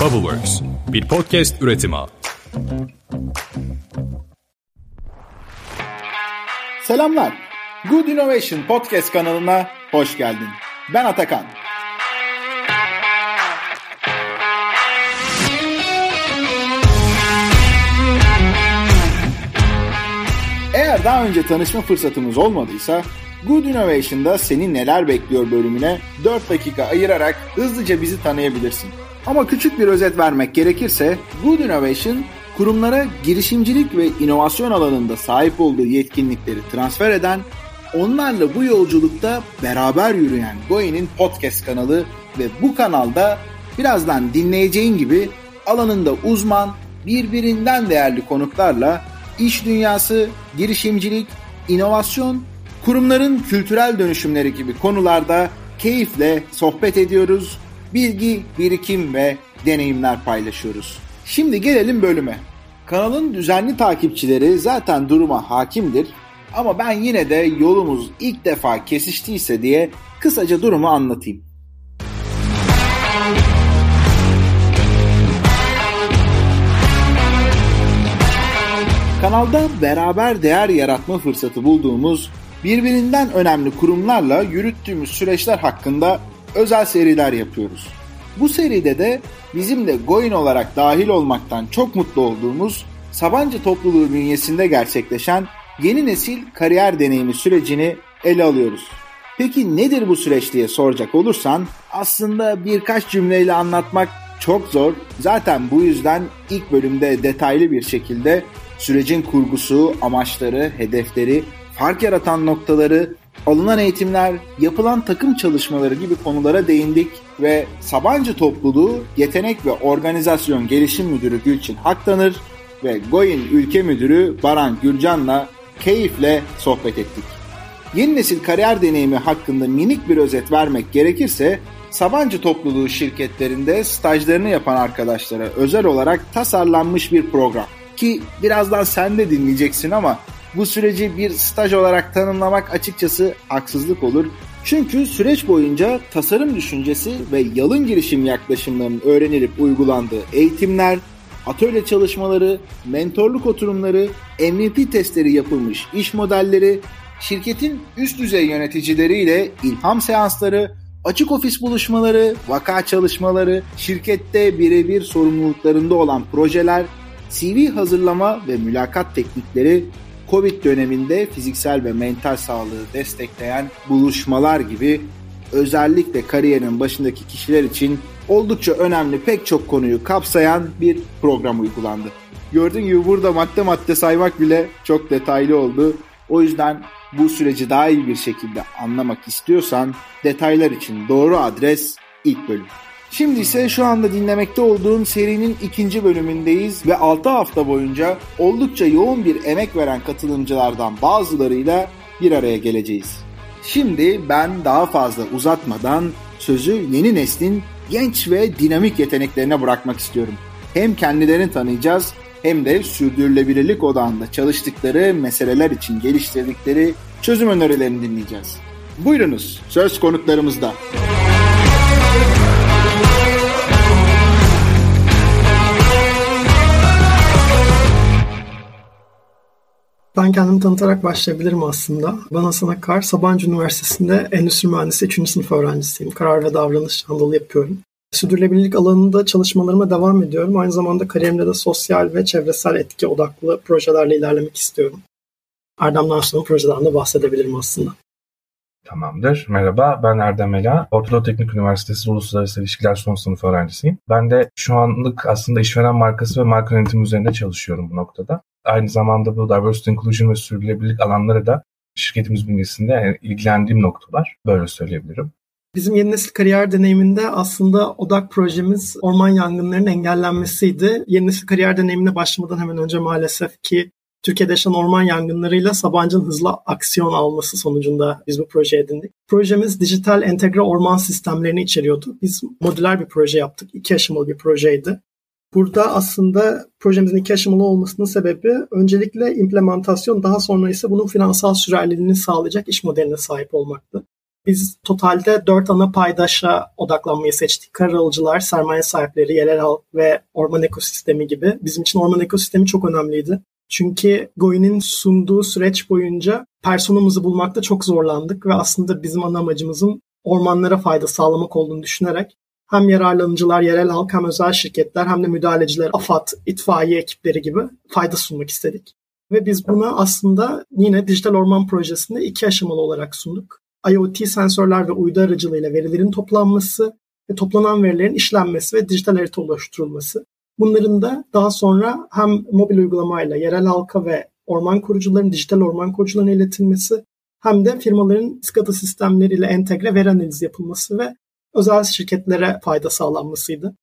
Bubbleworks, bir podcast üretimi. Selamlar. Good Innovation Podcast kanalına hoş geldin. Ben Atakan. Eğer daha önce tanışma fırsatımız olmadıysa Good Innovation'da seni neler bekliyor bölümüne 4 dakika ayırarak hızlıca bizi tanıyabilirsin. Ama küçük bir özet vermek gerekirse Good Innovation kurumlara girişimcilik ve inovasyon alanında sahip olduğu yetkinlikleri transfer eden, onlarla bu yolculukta beraber yürüyen Goe'nin podcast kanalı ve bu kanalda birazdan dinleyeceğin gibi alanında uzman, birbirinden değerli konuklarla iş dünyası, girişimcilik, inovasyon, kurumların kültürel dönüşümleri gibi konularda keyifle sohbet ediyoruz, bilgi, birikim ve deneyimler paylaşıyoruz. Şimdi gelelim bölüme. Kanalın düzenli takipçileri zaten duruma hakimdir ama ben yine de yolumuz ilk defa kesiştiyse diye kısaca durumu anlatayım. Kanalda beraber değer yaratma fırsatı bulduğumuz birbirinden önemli kurumlarla yürüttüğümüz süreçler hakkında özel seriler yapıyoruz. Bu seride de bizim de Goin olarak dahil olmaktan çok mutlu olduğumuz Sabancı topluluğu bünyesinde gerçekleşen yeni nesil kariyer deneyimi sürecini ele alıyoruz. Peki nedir bu süreç diye soracak olursan aslında birkaç cümleyle anlatmak çok zor. Zaten bu yüzden ilk bölümde detaylı bir şekilde sürecin kurgusu, amaçları, hedefleri, fark yaratan noktaları, alınan eğitimler, yapılan takım çalışmaları gibi konulara değindik ve Sabancı Topluluğu Yetenek ve Organizasyon Gelişim Müdürü Gülçin Haktanır ve Goyin Ülke Müdürü Baran Gürcan'la keyifle sohbet ettik. Yeni nesil kariyer deneyimi hakkında minik bir özet vermek gerekirse Sabancı topluluğu şirketlerinde stajlarını yapan arkadaşlara özel olarak tasarlanmış bir program. Ki birazdan sen de dinleyeceksin ama bu süreci bir staj olarak tanımlamak açıkçası haksızlık olur. Çünkü süreç boyunca tasarım düşüncesi ve yalın girişim yaklaşımlarının öğrenilip uygulandığı eğitimler, atölye çalışmaları, mentorluk oturumları, MVP testleri yapılmış iş modelleri, şirketin üst düzey yöneticileriyle ilham seansları, açık ofis buluşmaları, vaka çalışmaları, şirkette birebir sorumluluklarında olan projeler, CV hazırlama ve mülakat teknikleri, Covid döneminde fiziksel ve mental sağlığı destekleyen buluşmalar gibi özellikle kariyerin başındaki kişiler için oldukça önemli pek çok konuyu kapsayan bir program uygulandı. Gördüğün gibi burada madde madde saymak bile çok detaylı oldu. O yüzden bu süreci daha iyi bir şekilde anlamak istiyorsan detaylar için doğru adres ilk bölüm. Şimdi ise şu anda dinlemekte olduğum serinin ikinci bölümündeyiz ve 6 hafta boyunca oldukça yoğun bir emek veren katılımcılardan bazılarıyla bir araya geleceğiz. Şimdi ben daha fazla uzatmadan sözü yeni neslin genç ve dinamik yeteneklerine bırakmak istiyorum. Hem kendilerini tanıyacağız hem de sürdürülebilirlik odağında çalıştıkları meseleler için geliştirdikleri çözüm önerilerini dinleyeceğiz. Buyurunuz söz konuklarımızda. Ben kendimi tanıtarak başlayabilirim aslında. Ben Hasan Akar, Sabancı Üniversitesi'nde Endüstri Mühendisi 3. sınıf öğrencisiyim. Karar ve davranış andalı yapıyorum. Sürdürülebilirlik alanında çalışmalarıma devam ediyorum. Aynı zamanda kariyerimde de sosyal ve çevresel etki odaklı projelerle ilerlemek istiyorum. Erdem Narsu'nun projeden de bahsedebilirim aslında. Tamamdır. Merhaba, ben Erdem Ela. Ortadoğu Teknik Üniversitesi Uluslararası İlişkiler son sınıf öğrencisiyim. Ben de şu anlık aslında işveren markası ve marka yönetimi üzerinde çalışıyorum bu noktada. Aynı zamanda bu diversity, inclusion ve sürdürülebilirlik alanları da şirketimiz bünyesinde yani ilgilendiğim noktalar. Böyle söyleyebilirim. Bizim yeni nesil kariyer deneyiminde aslında odak projemiz orman yangınlarının engellenmesiydi. Yeni nesil kariyer deneyimine başlamadan hemen önce maalesef ki Türkiye'de yaşanan orman yangınlarıyla Sabancı'nın hızlı aksiyon alması sonucunda biz bu proje edindik. Projemiz dijital entegre orman sistemlerini içeriyordu. Biz modüler bir proje yaptık. İki aşamalı bir projeydi. Burada aslında projemizin iki olmasının sebebi öncelikle implementasyon daha sonra ise bunun finansal sürerliliğini sağlayacak iş modeline sahip olmaktı. Biz totalde dört ana paydaşa odaklanmayı seçtik. Karalıcılar, sermaye sahipleri, yerel halk ve orman ekosistemi gibi. Bizim için orman ekosistemi çok önemliydi. Çünkü Goin'in sunduğu süreç boyunca personamızı bulmakta çok zorlandık ve aslında bizim ana amacımızın ormanlara fayda sağlamak olduğunu düşünerek hem yararlanıcılar, yerel halk hem özel şirketler hem de müdahaleciler, AFAD, itfaiye ekipleri gibi fayda sunmak istedik. Ve biz bunu aslında yine dijital orman projesinde iki aşamalı olarak sunduk. IoT sensörler ve uydu aracılığıyla verilerin toplanması ve toplanan verilerin işlenmesi ve dijital harita oluşturulması. Bunların da daha sonra hem mobil uygulamayla yerel halka ve orman kurucuların, dijital orman kurucularına iletilmesi hem de firmaların SCADA sistemleriyle entegre veri analizi yapılması ve özel şirketlere fayda sağlanmasıydı.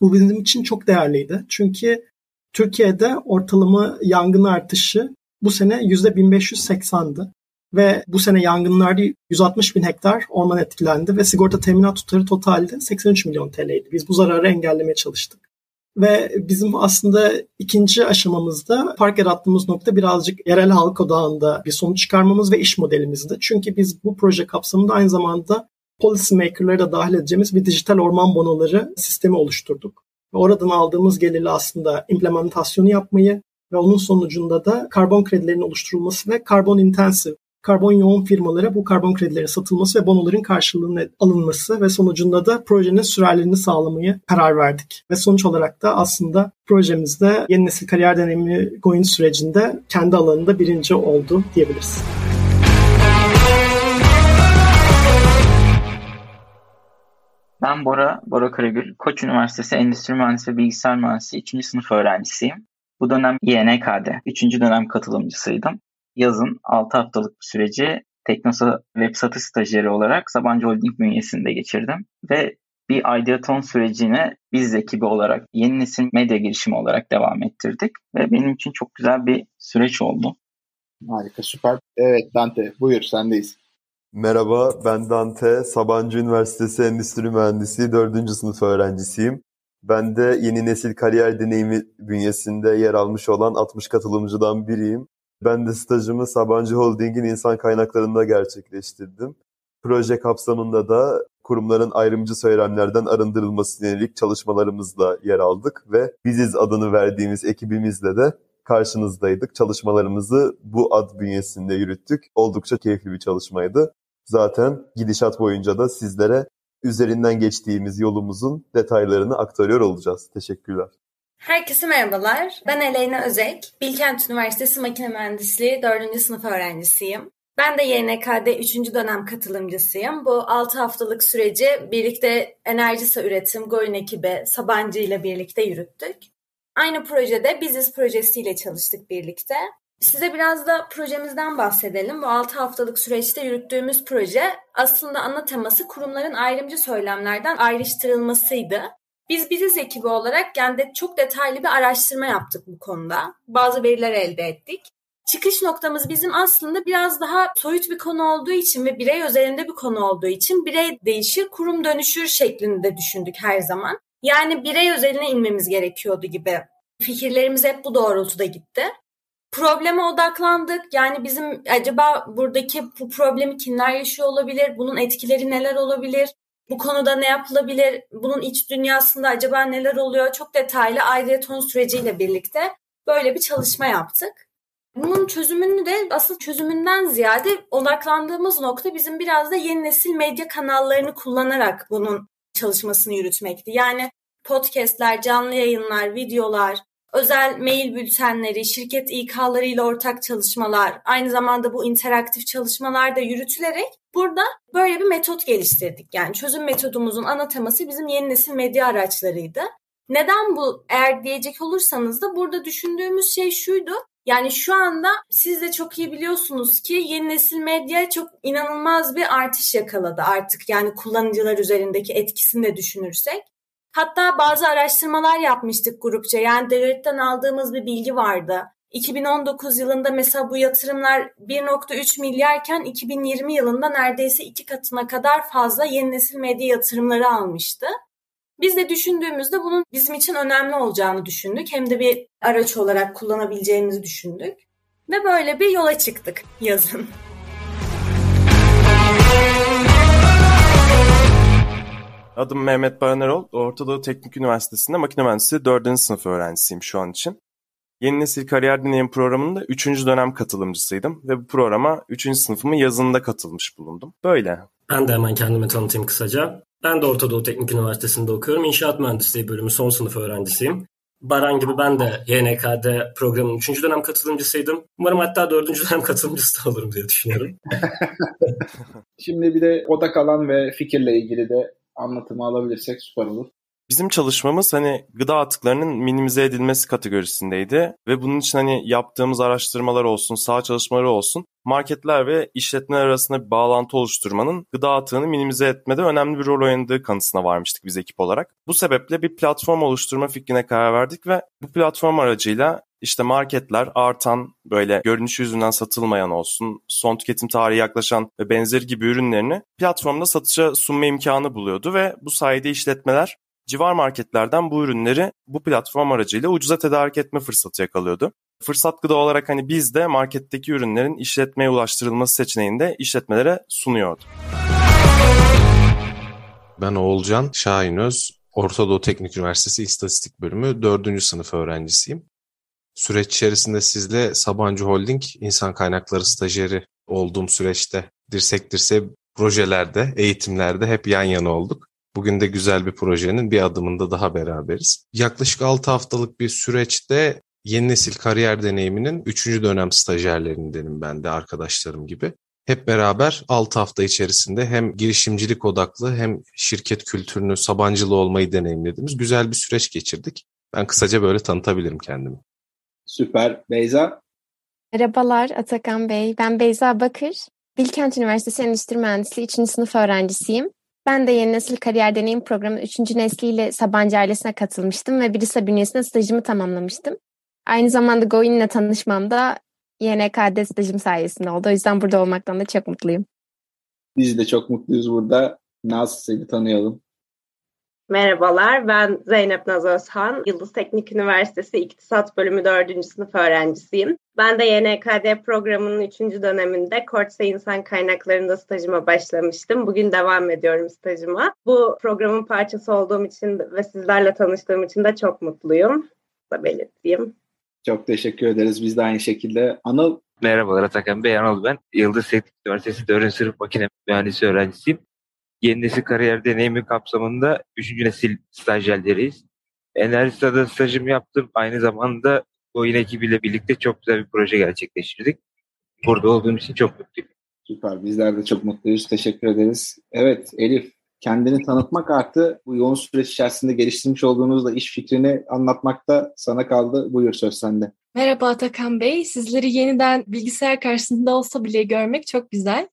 Bu bizim için çok değerliydi. Çünkü Türkiye'de ortalama yangın artışı bu sene %1580'di. Ve bu sene yangınlarda 160 bin hektar orman etkilendi ve sigorta teminat tutarı totalde 83 milyon TL'ydi. Biz bu zararı engellemeye çalıştık. Ve bizim aslında ikinci aşamamızda fark yarattığımız nokta birazcık yerel halk odağında bir sonuç çıkarmamız ve iş modelimizdi. Çünkü biz bu proje kapsamında aynı zamanda policy maker'ları da dahil edeceğimiz bir dijital orman bonoları sistemi oluşturduk. Ve oradan aldığımız gelirle aslında implementasyonu yapmayı ve onun sonucunda da karbon kredilerinin oluşturulması ve karbon intensive karbon yoğun firmalara bu karbon kredilerin satılması ve bonoların karşılığının alınması ve sonucunda da projenin sürerlerini sağlamayı karar verdik. Ve sonuç olarak da aslında projemizde yeni nesil kariyer deneyimi Goin sürecinde kendi alanında birinci oldu diyebiliriz. Ben Bora, Bora Karagül. Koç Üniversitesi Endüstri Mühendisliği ve Bilgisayar Mühendisliği 3. sınıf öğrencisiyim. Bu dönem YNK'de 3. dönem katılımcısıydım. Yazın 6 haftalık bir süreci Teknosa web satış stajyeri olarak Sabancı Holding bünyesinde geçirdim. Ve bir Ideaton sürecine biz ekibi olarak yeni nesil medya girişimi olarak devam ettirdik. Ve benim için çok güzel bir süreç oldu. Harika süper. Evet Dante buyur sendeyiz. Merhaba, ben Dante. Sabancı Üniversitesi Endüstri Mühendisi 4. sınıf öğrencisiyim. Ben de yeni nesil kariyer deneyimi bünyesinde yer almış olan 60 katılımcıdan biriyim. Ben de stajımı Sabancı Holding'in insan kaynaklarında gerçekleştirdim. Proje kapsamında da kurumların ayrımcı söylemlerden arındırılması yönelik çalışmalarımızla yer aldık ve Biziz adını verdiğimiz ekibimizle de karşınızdaydık. Çalışmalarımızı bu ad bünyesinde yürüttük. Oldukça keyifli bir çalışmaydı. Zaten gidişat boyunca da sizlere üzerinden geçtiğimiz yolumuzun detaylarını aktarıyor olacağız. Teşekkürler. Herkese merhabalar. Ben Eleyna Özek. Bilkent Üniversitesi Makine Mühendisliği 4. sınıf öğrencisiyim. Ben de YNK'de 3. dönem katılımcısıyım. Bu 6 haftalık süreci birlikte Enerjisa Üretim, Goyun ekibi, Sabancı ile birlikte yürüttük. Aynı projede Biziz projesiyle çalıştık birlikte. Size biraz da projemizden bahsedelim. Bu 6 haftalık süreçte yürüttüğümüz proje aslında ana teması kurumların ayrımcı söylemlerden ayrıştırılmasıydı. Biz Biziz ekibi olarak yani de çok detaylı bir araştırma yaptık bu konuda. Bazı veriler elde ettik. Çıkış noktamız bizim aslında biraz daha soyut bir konu olduğu için ve birey özelinde bir konu olduğu için birey değişir, kurum dönüşür şeklinde düşündük her zaman. Yani birey özeline inmemiz gerekiyordu gibi. Fikirlerimiz hep bu doğrultuda gitti. Probleme odaklandık. Yani bizim acaba buradaki bu problemi kimler yaşıyor olabilir? Bunun etkileri neler olabilir? Bu konuda ne yapılabilir? Bunun iç dünyasında acaba neler oluyor? Çok detaylı aileton süreciyle birlikte böyle bir çalışma yaptık. Bunun çözümünü de asıl çözümünden ziyade odaklandığımız nokta bizim biraz da yeni nesil medya kanallarını kullanarak bunun çalışmasını yürütmekti. Yani podcastler, canlı yayınlar, videolar, özel mail bültenleri, şirket İK'larıyla ortak çalışmalar, aynı zamanda bu interaktif çalışmalar da yürütülerek burada böyle bir metot geliştirdik. Yani çözüm metodumuzun ana teması bizim yeni nesil medya araçlarıydı. Neden bu eğer diyecek olursanız da burada düşündüğümüz şey şuydu. Yani şu anda siz de çok iyi biliyorsunuz ki yeni nesil medya çok inanılmaz bir artış yakaladı artık. Yani kullanıcılar üzerindeki etkisini de düşünürsek. Hatta bazı araştırmalar yapmıştık grupça. Yani Deloitte'den aldığımız bir bilgi vardı. 2019 yılında mesela bu yatırımlar 1.3 milyarken 2020 yılında neredeyse iki katına kadar fazla yeni nesil medya yatırımları almıştı. Biz de düşündüğümüzde bunun bizim için önemli olacağını düşündük. Hem de bir araç olarak kullanabileceğimizi düşündük. Ve böyle bir yola çıktık yazın. Adım Mehmet Baranerol. Orta Doğu Teknik Üniversitesi'nde makine mühendisliği 4. sınıf öğrencisiyim şu an için. Yeni Nesil Kariyer Deneyim programında 3. dönem katılımcısıydım ve bu programa 3. sınıfımın yazında katılmış bulundum. Böyle. Ben de hemen kendimi tanıtayım kısaca. Ben de Orta Doğu Teknik Üniversitesi'nde okuyorum. İnşaat Mühendisliği bölümü son sınıf öğrencisiyim. Baran gibi ben de YNK'de programın 3. dönem katılımcısıydım. Umarım hatta 4. dönem katılımcısı da olurum diye düşünüyorum. Şimdi bir de odak alan ve fikirle ilgili de anlatımı alabilirsek süper olur. Bizim çalışmamız hani gıda atıklarının minimize edilmesi kategorisindeydi ve bunun için hani yaptığımız araştırmalar olsun, sağ çalışmaları olsun marketler ve işletmeler arasında bir bağlantı oluşturmanın gıda atığını minimize etmede önemli bir rol oynadığı kanısına varmıştık biz ekip olarak. Bu sebeple bir platform oluşturma fikrine karar verdik ve bu platform aracıyla işte marketler artan böyle görünüş yüzünden satılmayan olsun, son tüketim tarihi yaklaşan ve benzeri gibi ürünlerini platformda satışa sunma imkanı buluyordu ve bu sayede işletmeler civar marketlerden bu ürünleri bu platform aracıyla ucuza tedarik etme fırsatı yakalıyordu. Fırsat gıda olarak hani biz de marketteki ürünlerin işletmeye ulaştırılması seçeneğini de işletmelere sunuyordu. Ben Oğulcan Şahinöz, Orta Doğu Teknik Üniversitesi İstatistik Bölümü 4. sınıf öğrencisiyim. Süreç içerisinde sizle Sabancı Holding insan kaynakları stajyeri olduğum süreçte dirsek dirse projelerde, eğitimlerde hep yan yana olduk. Bugün de güzel bir projenin bir adımında daha beraberiz. Yaklaşık 6 haftalık bir süreçte yeni nesil kariyer deneyiminin 3. dönem stajyerlerindenim ben de arkadaşlarım gibi. Hep beraber 6 hafta içerisinde hem girişimcilik odaklı hem şirket kültürünü, sabancılı olmayı deneyimlediğimiz güzel bir süreç geçirdik. Ben kısaca böyle tanıtabilirim kendimi. Süper. Beyza? Merhabalar Atakan Bey. Ben Beyza Bakır. Bilkent Üniversitesi Endüstri Mühendisliği 3. sınıf öğrencisiyim. Ben de Yeni Nesil Kariyer Deneyim Programı 3. nesliyle Sabancı ailesine katılmıştım ve Birisa bünyesinde stajımı tamamlamıştım. Aynı zamanda Goin ile tanışmam da YNK'de stajım sayesinde oldu. O yüzden burada olmaktan da çok mutluyum. Biz de çok mutluyuz burada. Naz seni tanıyalım. Merhabalar, ben Zeynep Naz Özhan. Yıldız Teknik Üniversitesi İktisat Bölümü 4. sınıf öğrencisiyim. Ben de YNKD programının 3. döneminde Kortsa İnsan Kaynaklarında stajıma başlamıştım. Bugün devam ediyorum stajıma. Bu programın parçası olduğum için ve sizlerle tanıştığım için de çok mutluyum. Da belirteyim. Çok teşekkür ederiz. Biz de aynı şekilde. Anıl Merhabalar Atakan Bey, Anıl ben. Yıldız Teknik Üniversitesi 4. sınıf makine mühendisi öğrencisiyim. Yeni nesil kariyer deneyimi kapsamında 3. nesil stajyerleriyiz. Enerjisa'da stajımı yaptım. Aynı zamanda oyun ekibiyle birlikte çok güzel bir proje gerçekleştirdik. Burada olduğum için çok mutluyum. Süper. Bizler de çok mutluyuz. Teşekkür ederiz. Evet Elif, kendini tanıtmak artı bu yoğun süreç içerisinde geliştirmiş olduğunuz da iş fikrini anlatmakta sana kaldı. Buyur söz sende. Merhaba Atakan Bey. Sizleri yeniden bilgisayar karşısında olsa bile görmek çok güzel.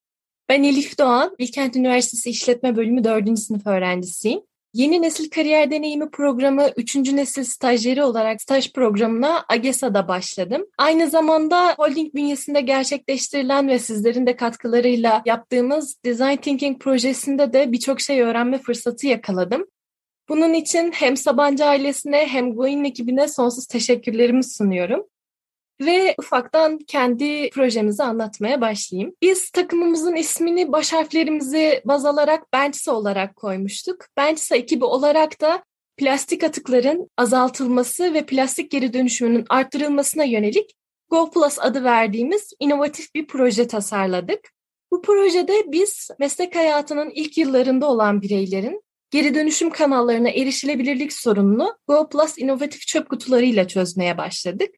Ben Elif Doğan, Bilkent Üniversitesi İşletme Bölümü 4. sınıf öğrencisiyim. Yeni Nesil Kariyer Deneyimi programı 3. nesil stajyeri olarak staj programına AGESA'da başladım. Aynı zamanda holding bünyesinde gerçekleştirilen ve sizlerin de katkılarıyla yaptığımız Design Thinking projesinde de birçok şey öğrenme fırsatı yakaladım. Bunun için hem Sabancı ailesine hem Goin ekibine sonsuz teşekkürlerimi sunuyorum ve ufaktan kendi projemizi anlatmaya başlayayım. Biz takımımızın ismini baş harflerimizi baz alarak Benchsa olarak koymuştuk. Benchsa ekibi olarak da plastik atıkların azaltılması ve plastik geri dönüşümünün arttırılmasına yönelik Go Plus adı verdiğimiz inovatif bir proje tasarladık. Bu projede biz meslek hayatının ilk yıllarında olan bireylerin geri dönüşüm kanallarına erişilebilirlik sorununu Go Plus inovatif çöp kutularıyla çözmeye başladık.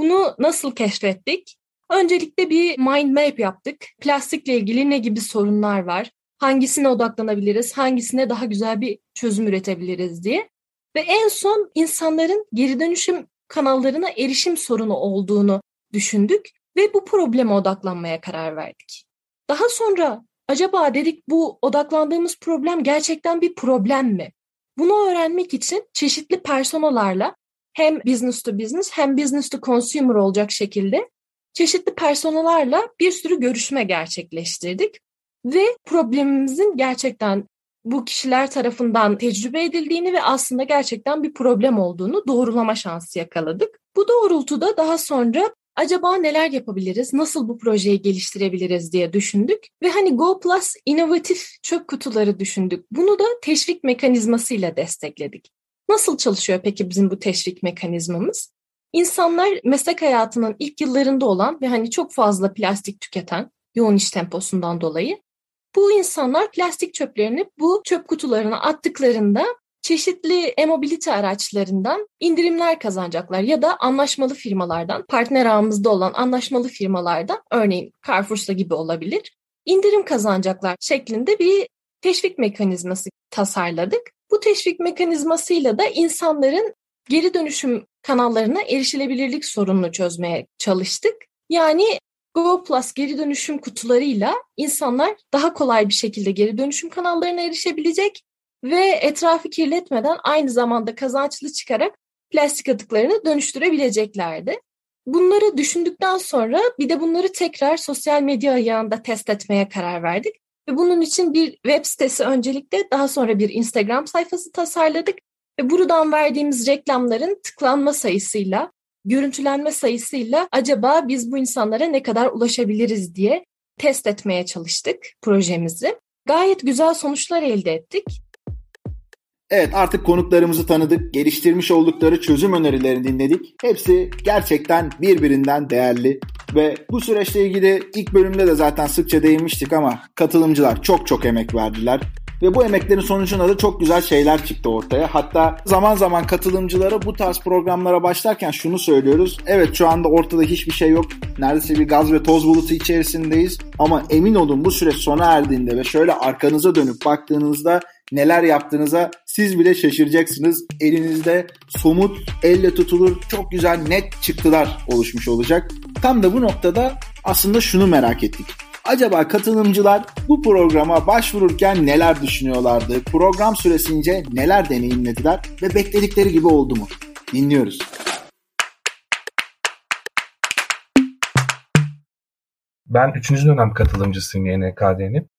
Bunu nasıl keşfettik? Öncelikle bir mind map yaptık. Plastikle ilgili ne gibi sorunlar var? Hangisine odaklanabiliriz? Hangisine daha güzel bir çözüm üretebiliriz diye. Ve en son insanların geri dönüşüm kanallarına erişim sorunu olduğunu düşündük ve bu probleme odaklanmaya karar verdik. Daha sonra acaba dedik bu odaklandığımız problem gerçekten bir problem mi? Bunu öğrenmek için çeşitli personalarla hem business to business hem business to consumer olacak şekilde çeşitli personellerle bir sürü görüşme gerçekleştirdik ve problemimizin gerçekten bu kişiler tarafından tecrübe edildiğini ve aslında gerçekten bir problem olduğunu doğrulama şansı yakaladık. Bu doğrultuda daha sonra acaba neler yapabiliriz, nasıl bu projeyi geliştirebiliriz diye düşündük. Ve hani Go Plus inovatif çöp kutuları düşündük. Bunu da teşvik mekanizmasıyla destekledik. Nasıl çalışıyor peki bizim bu teşvik mekanizmamız? İnsanlar meslek hayatının ilk yıllarında olan ve hani çok fazla plastik tüketen yoğun iş temposundan dolayı bu insanlar plastik çöplerini bu çöp kutularına attıklarında çeşitli e-mobilite araçlarından indirimler kazanacaklar ya da anlaşmalı firmalardan, partner ağımızda olan anlaşmalı firmalardan örneğin Carrefour'sa gibi olabilir, indirim kazanacaklar şeklinde bir teşvik mekanizması tasarladık. Bu teşvik mekanizmasıyla da insanların geri dönüşüm kanallarına erişilebilirlik sorununu çözmeye çalıştık. Yani Go Plus geri dönüşüm kutularıyla insanlar daha kolay bir şekilde geri dönüşüm kanallarına erişebilecek ve etrafı kirletmeden aynı zamanda kazançlı çıkarak plastik atıklarını dönüştürebileceklerdi. Bunları düşündükten sonra bir de bunları tekrar sosyal medya ayağında test etmeye karar verdik. Ve bunun için bir web sitesi öncelikle daha sonra bir Instagram sayfası tasarladık. Ve buradan verdiğimiz reklamların tıklanma sayısıyla, görüntülenme sayısıyla acaba biz bu insanlara ne kadar ulaşabiliriz diye test etmeye çalıştık projemizi. Gayet güzel sonuçlar elde ettik. Evet artık konuklarımızı tanıdık, geliştirmiş oldukları çözüm önerilerini dinledik. Hepsi gerçekten birbirinden değerli ve bu süreçle ilgili ilk bölümde de zaten sıkça değinmiştik ama katılımcılar çok çok emek verdiler. Ve bu emeklerin sonucunda da çok güzel şeyler çıktı ortaya. Hatta zaman zaman katılımcılara bu tarz programlara başlarken şunu söylüyoruz. Evet şu anda ortada hiçbir şey yok. Neredeyse bir gaz ve toz bulutu içerisindeyiz. Ama emin olun bu süreç sona erdiğinde ve şöyle arkanıza dönüp baktığınızda neler yaptığınıza siz bile şaşıracaksınız. Elinizde somut, elle tutulur, çok güzel net çıktılar oluşmuş olacak. Tam da bu noktada aslında şunu merak ettik. Acaba katılımcılar bu programa başvururken neler düşünüyorlardı? Program süresince neler deneyimlediler ve bekledikleri gibi oldu mu? Dinliyoruz. Ben 3. dönem katılımcısıyım YNKD'nin.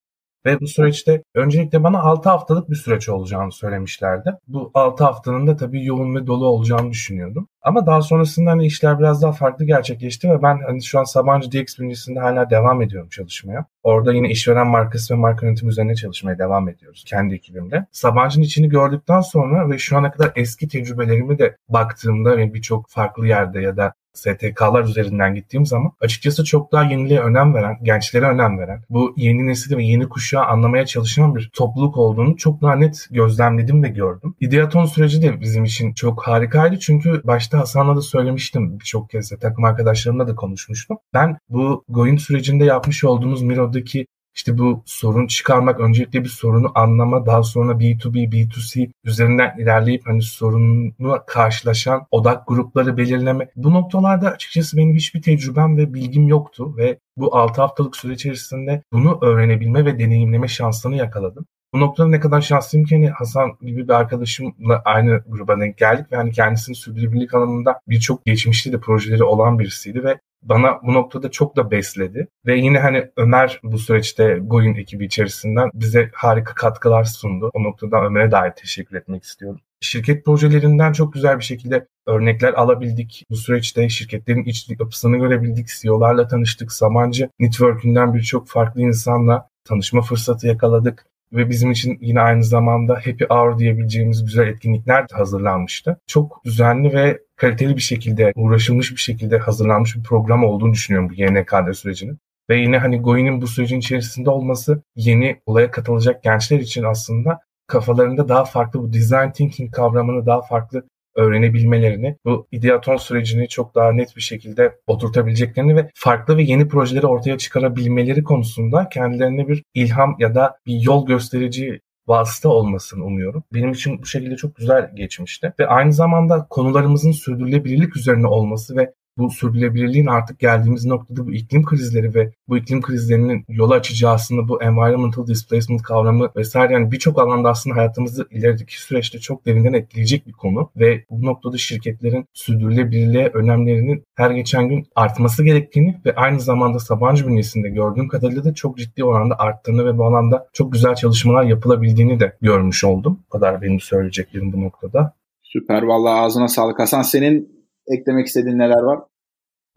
Ve bu süreçte öncelikle bana 6 haftalık bir süreç olacağını söylemişlerdi. Bu 6 haftanın da tabii yoğun ve dolu olacağını düşünüyordum. Ama daha sonrasında hani işler biraz daha farklı gerçekleşti ve ben hani şu an Sabancı DX bünyesinde hala devam ediyorum çalışmaya. Orada yine işveren markası ve marka yönetimi üzerine çalışmaya devam ediyoruz kendi ekibimde. Sabancı'nın içini gördükten sonra ve şu ana kadar eski tecrübelerimi de baktığımda ve birçok farklı yerde ya da STK'lar üzerinden gittiğim zaman açıkçası çok daha yeniliğe önem veren, gençlere önem veren, bu yeni nesil ve yeni kuşağı anlamaya çalışan bir topluluk olduğunu çok daha net gözlemledim ve gördüm. İdeaton süreci de bizim için çok harikaydı çünkü başta Hasan'la da söylemiştim birçok kez de takım arkadaşlarımla da konuşmuştum. Ben bu Goin sürecinde yapmış olduğumuz Miro'daki işte bu sorun çıkarmak öncelikle bir sorunu anlama daha sonra B2B, B2C üzerinden ilerleyip hani sorunu karşılaşan odak grupları belirleme. Bu noktalarda açıkçası benim hiçbir tecrübem ve bilgim yoktu ve bu 6 haftalık süre içerisinde bunu öğrenebilme ve deneyimleme şansını yakaladım. Bu noktada ne kadar şanslıyım ki hani Hasan gibi bir arkadaşımla aynı gruba denk geldik ve hani kendisinin sürdürülebilirlik alanında birçok geçmişte de projeleri olan birisiydi ve bana bu noktada çok da besledi. Ve yine hani Ömer bu süreçte Goyun ekibi içerisinden bize harika katkılar sundu. O noktada Ömer'e dair teşekkür etmek istiyorum. Şirket projelerinden çok güzel bir şekilde örnekler alabildik. Bu süreçte şirketlerin iç yapısını görebildik. CEO'larla tanıştık. Samancı Network'ünden birçok farklı insanla tanışma fırsatı yakaladık ve bizim için yine aynı zamanda Happy Hour diyebileceğimiz güzel etkinlikler de hazırlanmıştı. Çok düzenli ve kaliteli bir şekilde, uğraşılmış bir şekilde hazırlanmış bir program olduğunu düşünüyorum bu YNKD sürecinin. Ve yine hani Goin'in bu sürecin içerisinde olması yeni olaya katılacak gençler için aslında kafalarında daha farklı bu design thinking kavramını daha farklı öğrenebilmelerini, bu ideaton sürecini çok daha net bir şekilde oturtabileceklerini ve farklı ve yeni projeleri ortaya çıkarabilmeleri konusunda kendilerine bir ilham ya da bir yol gösterici vasıta olmasını umuyorum. Benim için bu şekilde çok güzel geçmişti. Ve aynı zamanda konularımızın sürdürülebilirlik üzerine olması ve bu sürdürülebilirliğin artık geldiğimiz noktada bu iklim krizleri ve bu iklim krizlerinin yol açacağı aslında bu environmental displacement kavramı vesaire yani birçok alanda aslında hayatımızı ilerideki süreçte çok derinden etkileyecek bir konu ve bu noktada şirketlerin sürdürülebilirliğe önemlerinin her geçen gün artması gerektiğini ve aynı zamanda Sabancı bünyesinde gördüğüm kadarıyla da çok ciddi oranda arttığını ve bu alanda çok güzel çalışmalar yapılabildiğini de görmüş oldum. Bu kadar benim söyleyeceklerim bu noktada. Süper vallahi ağzına sağlık Hasan. Senin eklemek istediğin neler var?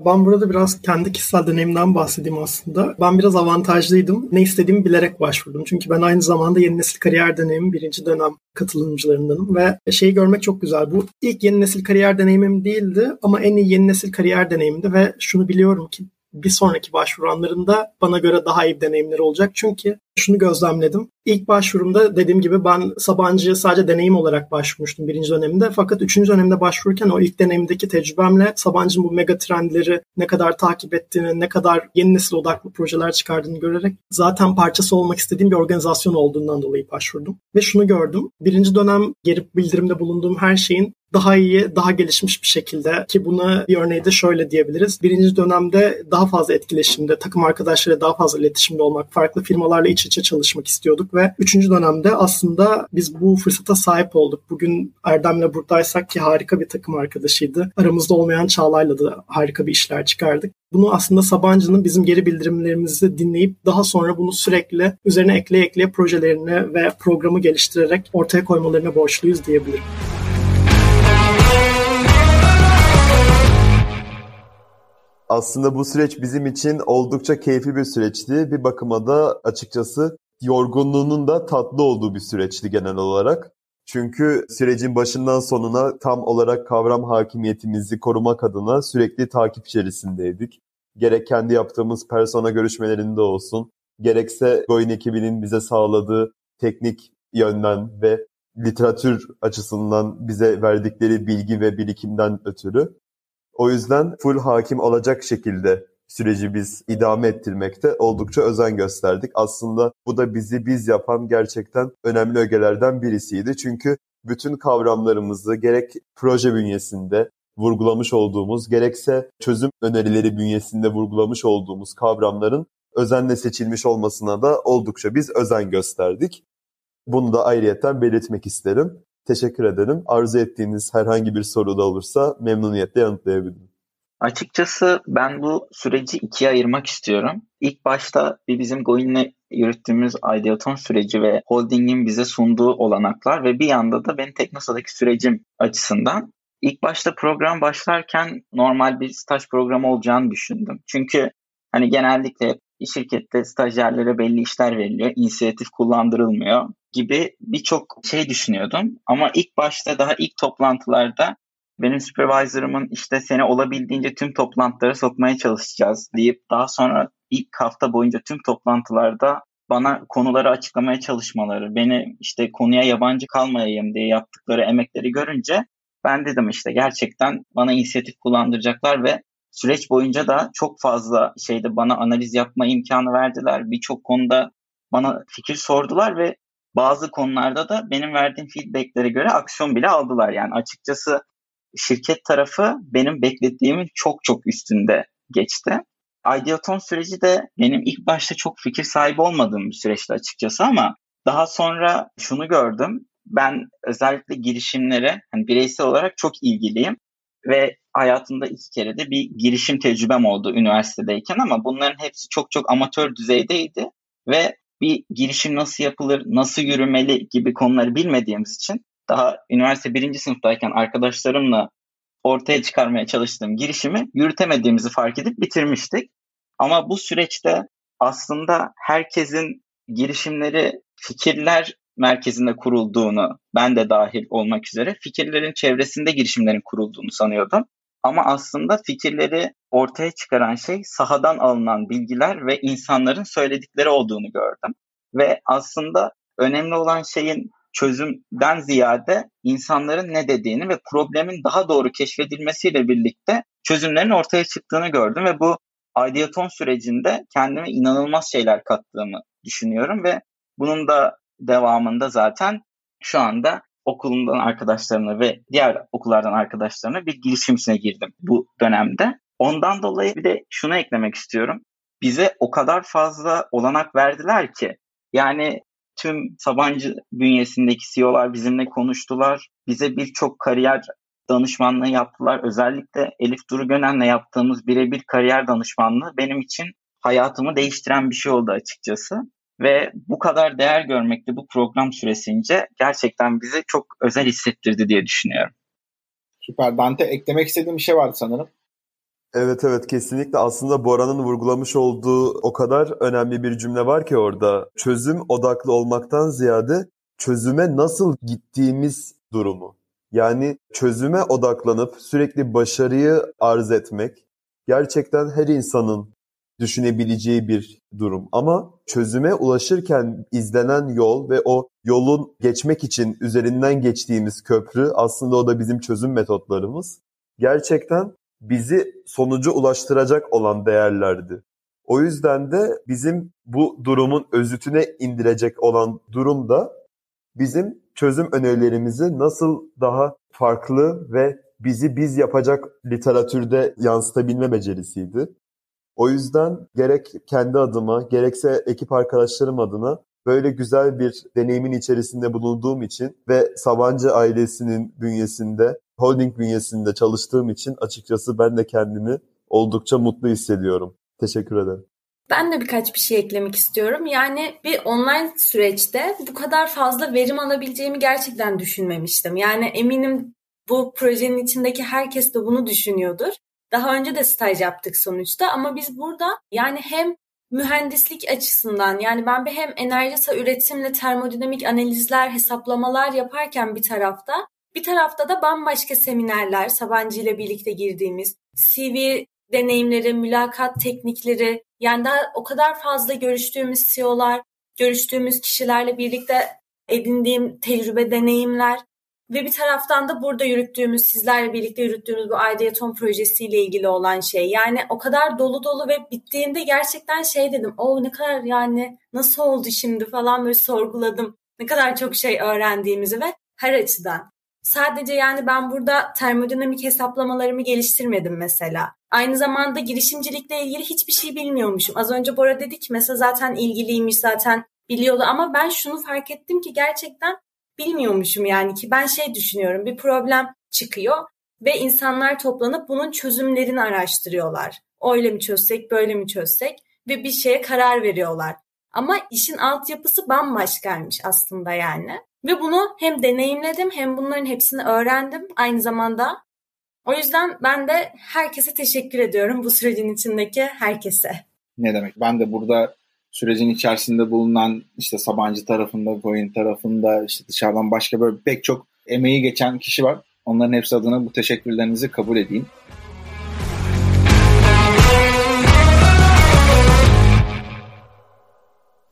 Ben burada biraz kendi kişisel deneyimden bahsedeyim aslında. Ben biraz avantajlıydım. Ne istediğimi bilerek başvurdum. Çünkü ben aynı zamanda yeni nesil kariyer deneyimi birinci dönem katılımcılarındanım ve şeyi görmek çok güzel. Bu ilk yeni nesil kariyer deneyimim değildi ama en iyi yeni nesil kariyer deneyimdi ve şunu biliyorum ki bir sonraki başvuranlarında bana göre daha iyi deneyimleri olacak. Çünkü şunu gözlemledim. İlk başvurumda dediğim gibi ben Sabancı'ya sadece deneyim olarak başvurmuştum birinci döneminde. Fakat üçüncü dönemde başvururken o ilk deneyimdeki tecrübemle Sabancı'nın bu mega trendleri ne kadar takip ettiğini, ne kadar yeni nesil odaklı projeler çıkardığını görerek zaten parçası olmak istediğim bir organizasyon olduğundan dolayı başvurdum. Ve şunu gördüm. Birinci dönem geri bildirimde bulunduğum her şeyin daha iyi, daha gelişmiş bir şekilde ki buna bir örneği de şöyle diyebiliriz. Birinci dönemde daha fazla etkileşimde, takım arkadaşlarıyla daha fazla iletişimde olmak, farklı firmalarla iç içe çalışmak istiyorduk ve üçüncü dönemde aslında biz bu fırsata sahip olduk. Bugün Erdem'le buradaysak ki harika bir takım arkadaşıydı. Aramızda olmayan Çağla'yla da harika bir işler çıkardık. Bunu aslında Sabancı'nın bizim geri bildirimlerimizi dinleyip daha sonra bunu sürekli üzerine ekleye ekleye projelerini ve programı geliştirerek ortaya koymalarına borçluyuz diyebilirim. Aslında bu süreç bizim için oldukça keyifli bir süreçti. Bir bakıma da açıkçası yorgunluğunun da tatlı olduğu bir süreçti genel olarak. Çünkü sürecin başından sonuna tam olarak kavram hakimiyetimizi korumak adına sürekli takip içerisindeydik. Gerek kendi yaptığımız persona görüşmelerinde olsun, gerekse Goin ekibinin bize sağladığı teknik yönden ve literatür açısından bize verdikleri bilgi ve birikimden ötürü o yüzden full hakim olacak şekilde süreci biz idame ettirmekte oldukça özen gösterdik. Aslında bu da bizi biz yapan gerçekten önemli ögelerden birisiydi. Çünkü bütün kavramlarımızı gerek proje bünyesinde vurgulamış olduğumuz gerekse çözüm önerileri bünyesinde vurgulamış olduğumuz kavramların özenle seçilmiş olmasına da oldukça biz özen gösterdik. Bunu da ayrıyeten belirtmek isterim. Teşekkür ederim. Arzu ettiğiniz herhangi bir soru da olursa memnuniyetle yanıtlayabilirim. Açıkçası ben bu süreci ikiye ayırmak istiyorum. İlk başta bir bizim Goin'le yürüttüğümüz Ideaton süreci ve holdingin bize sunduğu olanaklar ve bir yanda da benim Teknosa'daki sürecim açısından. İlk başta program başlarken normal bir staj programı olacağını düşündüm. Çünkü hani genellikle şirkette stajyerlere belli işler veriliyor, inisiyatif kullandırılmıyor gibi birçok şey düşünüyordum. Ama ilk başta daha ilk toplantılarda benim supervisor'ımın işte seni olabildiğince tüm toplantılara sokmaya çalışacağız deyip daha sonra ilk hafta boyunca tüm toplantılarda bana konuları açıklamaya çalışmaları, beni işte konuya yabancı kalmayayım diye yaptıkları emekleri görünce ben dedim işte gerçekten bana inisiyatif kullandıracaklar ve süreç boyunca da çok fazla şeyde bana analiz yapma imkanı verdiler. Birçok konuda bana fikir sordular ve bazı konularda da benim verdiğim feedbacklere göre aksiyon bile aldılar. Yani açıkçası şirket tarafı benim beklediğimin çok çok üstünde geçti. Ideaton süreci de benim ilk başta çok fikir sahibi olmadığım bir süreçti açıkçası ama daha sonra şunu gördüm. Ben özellikle girişimlere hani bireysel olarak çok ilgiliyim ve hayatımda iki kere de bir girişim tecrübem oldu üniversitedeyken ama bunların hepsi çok çok amatör düzeydeydi ve bir girişim nasıl yapılır, nasıl yürümeli gibi konuları bilmediğimiz için daha üniversite birinci sınıftayken arkadaşlarımla ortaya çıkarmaya çalıştığım girişimi yürütemediğimizi fark edip bitirmiştik. Ama bu süreçte aslında herkesin girişimleri fikirler merkezinde kurulduğunu, ben de dahil olmak üzere fikirlerin çevresinde girişimlerin kurulduğunu sanıyordum. Ama aslında fikirleri ortaya çıkaran şey sahadan alınan bilgiler ve insanların söyledikleri olduğunu gördüm. Ve aslında önemli olan şeyin çözümden ziyade insanların ne dediğini ve problemin daha doğru keşfedilmesiyle birlikte çözümlerin ortaya çıktığını gördüm ve bu ideaton sürecinde kendime inanılmaz şeyler kattığımı düşünüyorum ve bunun da devamında zaten şu anda okulundan arkadaşlarına ve diğer okullardan arkadaşlarına bir girişimsine girdim bu dönemde. Ondan dolayı bir de şunu eklemek istiyorum. Bize o kadar fazla olanak verdiler ki yani tüm Sabancı bünyesindeki CEO'lar bizimle konuştular. Bize birçok kariyer danışmanlığı yaptılar. Özellikle Elif Duru Gönen'le yaptığımız birebir kariyer danışmanlığı benim için hayatımı değiştiren bir şey oldu açıkçası. Ve bu kadar değer görmekte bu program süresince gerçekten bizi çok özel hissettirdi diye düşünüyorum. Süper. Dante eklemek istediğim bir şey vardı sanırım. Evet evet kesinlikle aslında Bora'nın vurgulamış olduğu o kadar önemli bir cümle var ki orada. Çözüm odaklı olmaktan ziyade çözüme nasıl gittiğimiz durumu. Yani çözüme odaklanıp sürekli başarıyı arz etmek gerçekten her insanın düşünebileceği bir durum. Ama çözüme ulaşırken izlenen yol ve o yolun geçmek için üzerinden geçtiğimiz köprü aslında o da bizim çözüm metotlarımız. Gerçekten bizi sonuca ulaştıracak olan değerlerdi. O yüzden de bizim bu durumun özütüne indirecek olan durum da bizim çözüm önerilerimizi nasıl daha farklı ve bizi biz yapacak literatürde yansıtabilme becerisiydi. O yüzden gerek kendi adıma gerekse ekip arkadaşlarım adına böyle güzel bir deneyimin içerisinde bulunduğum için ve Sabancı ailesinin bünyesinde, holding bünyesinde çalıştığım için açıkçası ben de kendimi oldukça mutlu hissediyorum. Teşekkür ederim. Ben de birkaç bir şey eklemek istiyorum. Yani bir online süreçte bu kadar fazla verim alabileceğimi gerçekten düşünmemiştim. Yani eminim bu projenin içindeki herkes de bunu düşünüyordur. Daha önce de staj yaptık sonuçta ama biz burada yani hem mühendislik açısından yani ben bir hem enerji üretimle termodinamik analizler, hesaplamalar yaparken bir tarafta bir tarafta da bambaşka seminerler Sabancı ile birlikte girdiğimiz CV deneyimleri, mülakat teknikleri yani daha o kadar fazla görüştüğümüz CEO'lar, görüştüğümüz kişilerle birlikte edindiğim tecrübe, deneyimler ve bir taraftan da burada yürüttüğümüz, sizlerle birlikte yürüttüğümüz bu Ideaton projesiyle ilgili olan şey. Yani o kadar dolu dolu ve bittiğinde gerçekten şey dedim. O ne kadar yani nasıl oldu şimdi falan böyle sorguladım. Ne kadar çok şey öğrendiğimizi ve her açıdan. Sadece yani ben burada termodinamik hesaplamalarımı geliştirmedim mesela. Aynı zamanda girişimcilikle ilgili hiçbir şey bilmiyormuşum. Az önce Bora dedi ki mesela zaten ilgiliymiş zaten biliyordu ama ben şunu fark ettim ki gerçekten bilmiyormuşum yani ki ben şey düşünüyorum bir problem çıkıyor ve insanlar toplanıp bunun çözümlerini araştırıyorlar. Öyle mi çözsek böyle mi çözsek ve bir şeye karar veriyorlar. Ama işin altyapısı bambaşkaymış aslında yani. Ve bunu hem deneyimledim hem bunların hepsini öğrendim aynı zamanda. O yüzden ben de herkese teşekkür ediyorum bu sürecin içindeki herkese. Ne demek? Ben de burada sürecin içerisinde bulunan işte Sabancı tarafında, Goyin tarafında, işte dışarıdan başka böyle pek çok emeği geçen kişi var. Onların hepsi adına bu teşekkürlerinizi kabul edeyim.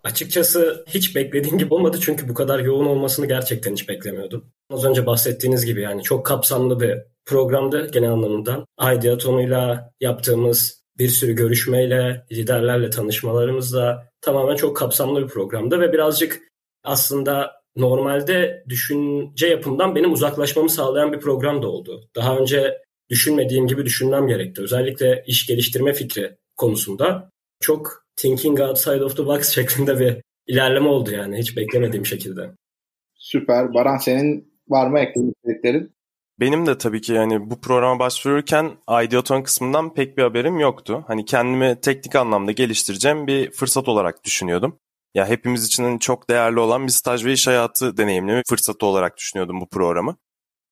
Açıkçası hiç beklediğim gibi olmadı çünkü bu kadar yoğun olmasını gerçekten hiç beklemiyordum. Az önce bahsettiğiniz gibi yani çok kapsamlı bir programdı genel anlamda. Ideaton'uyla yaptığımız bir sürü görüşmeyle, liderlerle tanışmalarımızla tamamen çok kapsamlı bir programdı ve birazcık aslında normalde düşünce yapımdan benim uzaklaşmamı sağlayan bir program da oldu. Daha önce düşünmediğim gibi düşünmem gerekti. Özellikle iş geliştirme fikri konusunda çok thinking outside of the box şeklinde bir ilerleme oldu yani hiç beklemediğim şekilde. Süper. Baran senin var mı eklediklerin? Benim de tabii ki yani bu programa başvururken Ideaton kısmından pek bir haberim yoktu. Hani kendimi teknik anlamda geliştireceğim bir fırsat olarak düşünüyordum. Ya hepimiz için hani çok değerli olan bir staj ve iş hayatı deneyimleme fırsatı olarak düşünüyordum bu programı.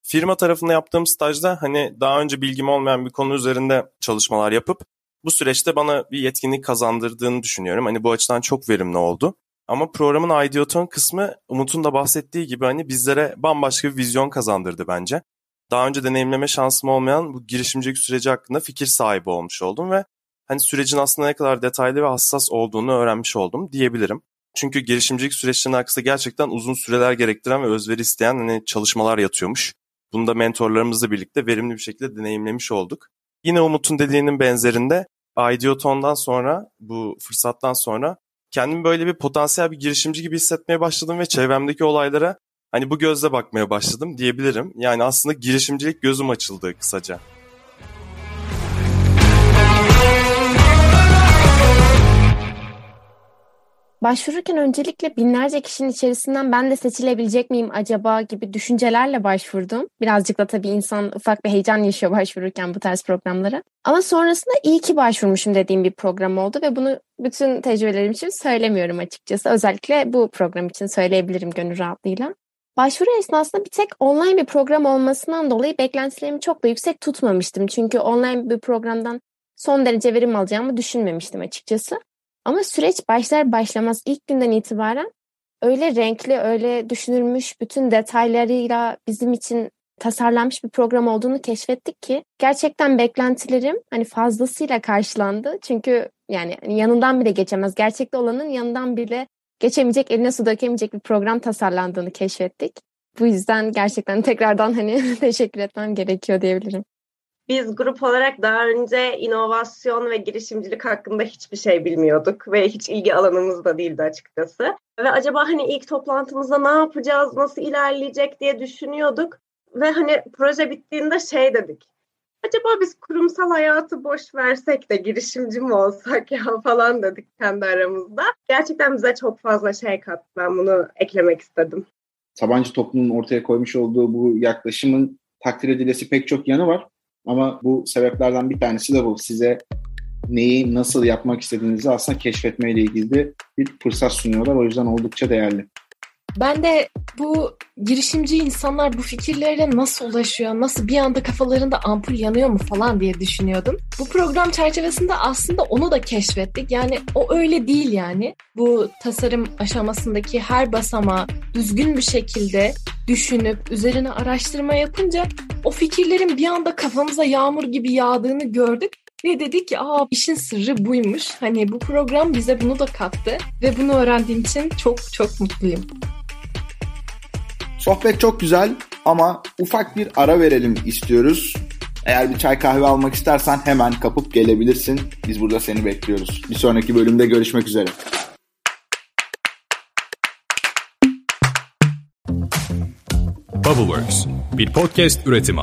Firma tarafında yaptığım stajda hani daha önce bilgim olmayan bir konu üzerinde çalışmalar yapıp bu süreçte bana bir yetkinlik kazandırdığını düşünüyorum. Hani bu açıdan çok verimli oldu. Ama programın Ideaton kısmı Umut'un da bahsettiği gibi hani bizlere bambaşka bir vizyon kazandırdı bence daha önce deneyimleme şansım olmayan bu girişimcilik süreci hakkında fikir sahibi olmuş oldum ve hani sürecin aslında ne kadar detaylı ve hassas olduğunu öğrenmiş oldum diyebilirim. Çünkü girişimcilik süreçlerinin arkasında gerçekten uzun süreler gerektiren ve özveri isteyen hani çalışmalar yatıyormuş. Bunu da mentorlarımızla birlikte verimli bir şekilde deneyimlemiş olduk. Yine Umut'un dediğinin benzerinde Ideoton'dan sonra, bu fırsattan sonra kendimi böyle bir potansiyel bir girişimci gibi hissetmeye başladım ve çevremdeki olaylara hani bu gözle bakmaya başladım diyebilirim. Yani aslında girişimcilik gözüm açıldı kısaca. Başvururken öncelikle binlerce kişinin içerisinden ben de seçilebilecek miyim acaba gibi düşüncelerle başvurdum. Birazcık da tabii insan ufak bir heyecan yaşıyor başvururken bu tarz programlara. Ama sonrasında iyi ki başvurmuşum dediğim bir program oldu ve bunu bütün tecrübelerim için söylemiyorum açıkçası. Özellikle bu program için söyleyebilirim gönül rahatlığıyla. Başvuru esnasında bir tek online bir program olmasından dolayı beklentilerimi çok da yüksek tutmamıştım. Çünkü online bir programdan son derece verim alacağımı düşünmemiştim açıkçası. Ama süreç başlar başlamaz ilk günden itibaren öyle renkli, öyle düşünülmüş, bütün detaylarıyla bizim için tasarlanmış bir program olduğunu keşfettik ki gerçekten beklentilerim hani fazlasıyla karşılandı. Çünkü yani yanından bile geçemez. Gerçekte olanın yanından bile geçemeyecek, eline su dökemeyecek bir program tasarlandığını keşfettik. Bu yüzden gerçekten tekrardan hani teşekkür etmem gerekiyor diyebilirim. Biz grup olarak daha önce inovasyon ve girişimcilik hakkında hiçbir şey bilmiyorduk ve hiç ilgi alanımız da değildi açıkçası. Ve acaba hani ilk toplantımızda ne yapacağız, nasıl ilerleyecek diye düşünüyorduk. Ve hani proje bittiğinde şey dedik. Acaba biz kurumsal hayatı boş versek de girişimci mi olsak ya falan dedik kendi aramızda. Gerçekten bize çok fazla şey kattı. Ben bunu eklemek istedim. Sabancı toplumunun ortaya koymuş olduğu bu yaklaşımın takdir edilesi pek çok yanı var. Ama bu sebeplerden bir tanesi de bu. Size neyi nasıl yapmak istediğinizi aslında keşfetmeyle ilgili bir fırsat sunuyorlar. O yüzden oldukça değerli. Ben de bu girişimci insanlar bu fikirlerle nasıl ulaşıyor, nasıl bir anda kafalarında ampul yanıyor mu falan diye düşünüyordum. Bu program çerçevesinde aslında onu da keşfettik. Yani o öyle değil yani. Bu tasarım aşamasındaki her basamağı düzgün bir şekilde düşünüp üzerine araştırma yapınca o fikirlerin bir anda kafamıza yağmur gibi yağdığını gördük ve dedik ki aa işin sırrı buymuş. Hani bu program bize bunu da kattı ve bunu öğrendiğim için çok çok mutluyum. Sohbet çok güzel ama ufak bir ara verelim istiyoruz. Eğer bir çay kahve almak istersen hemen kapıp gelebilirsin. Biz burada seni bekliyoruz. Bir sonraki bölümde görüşmek üzere. Bubbleworks bir podcast üretimi.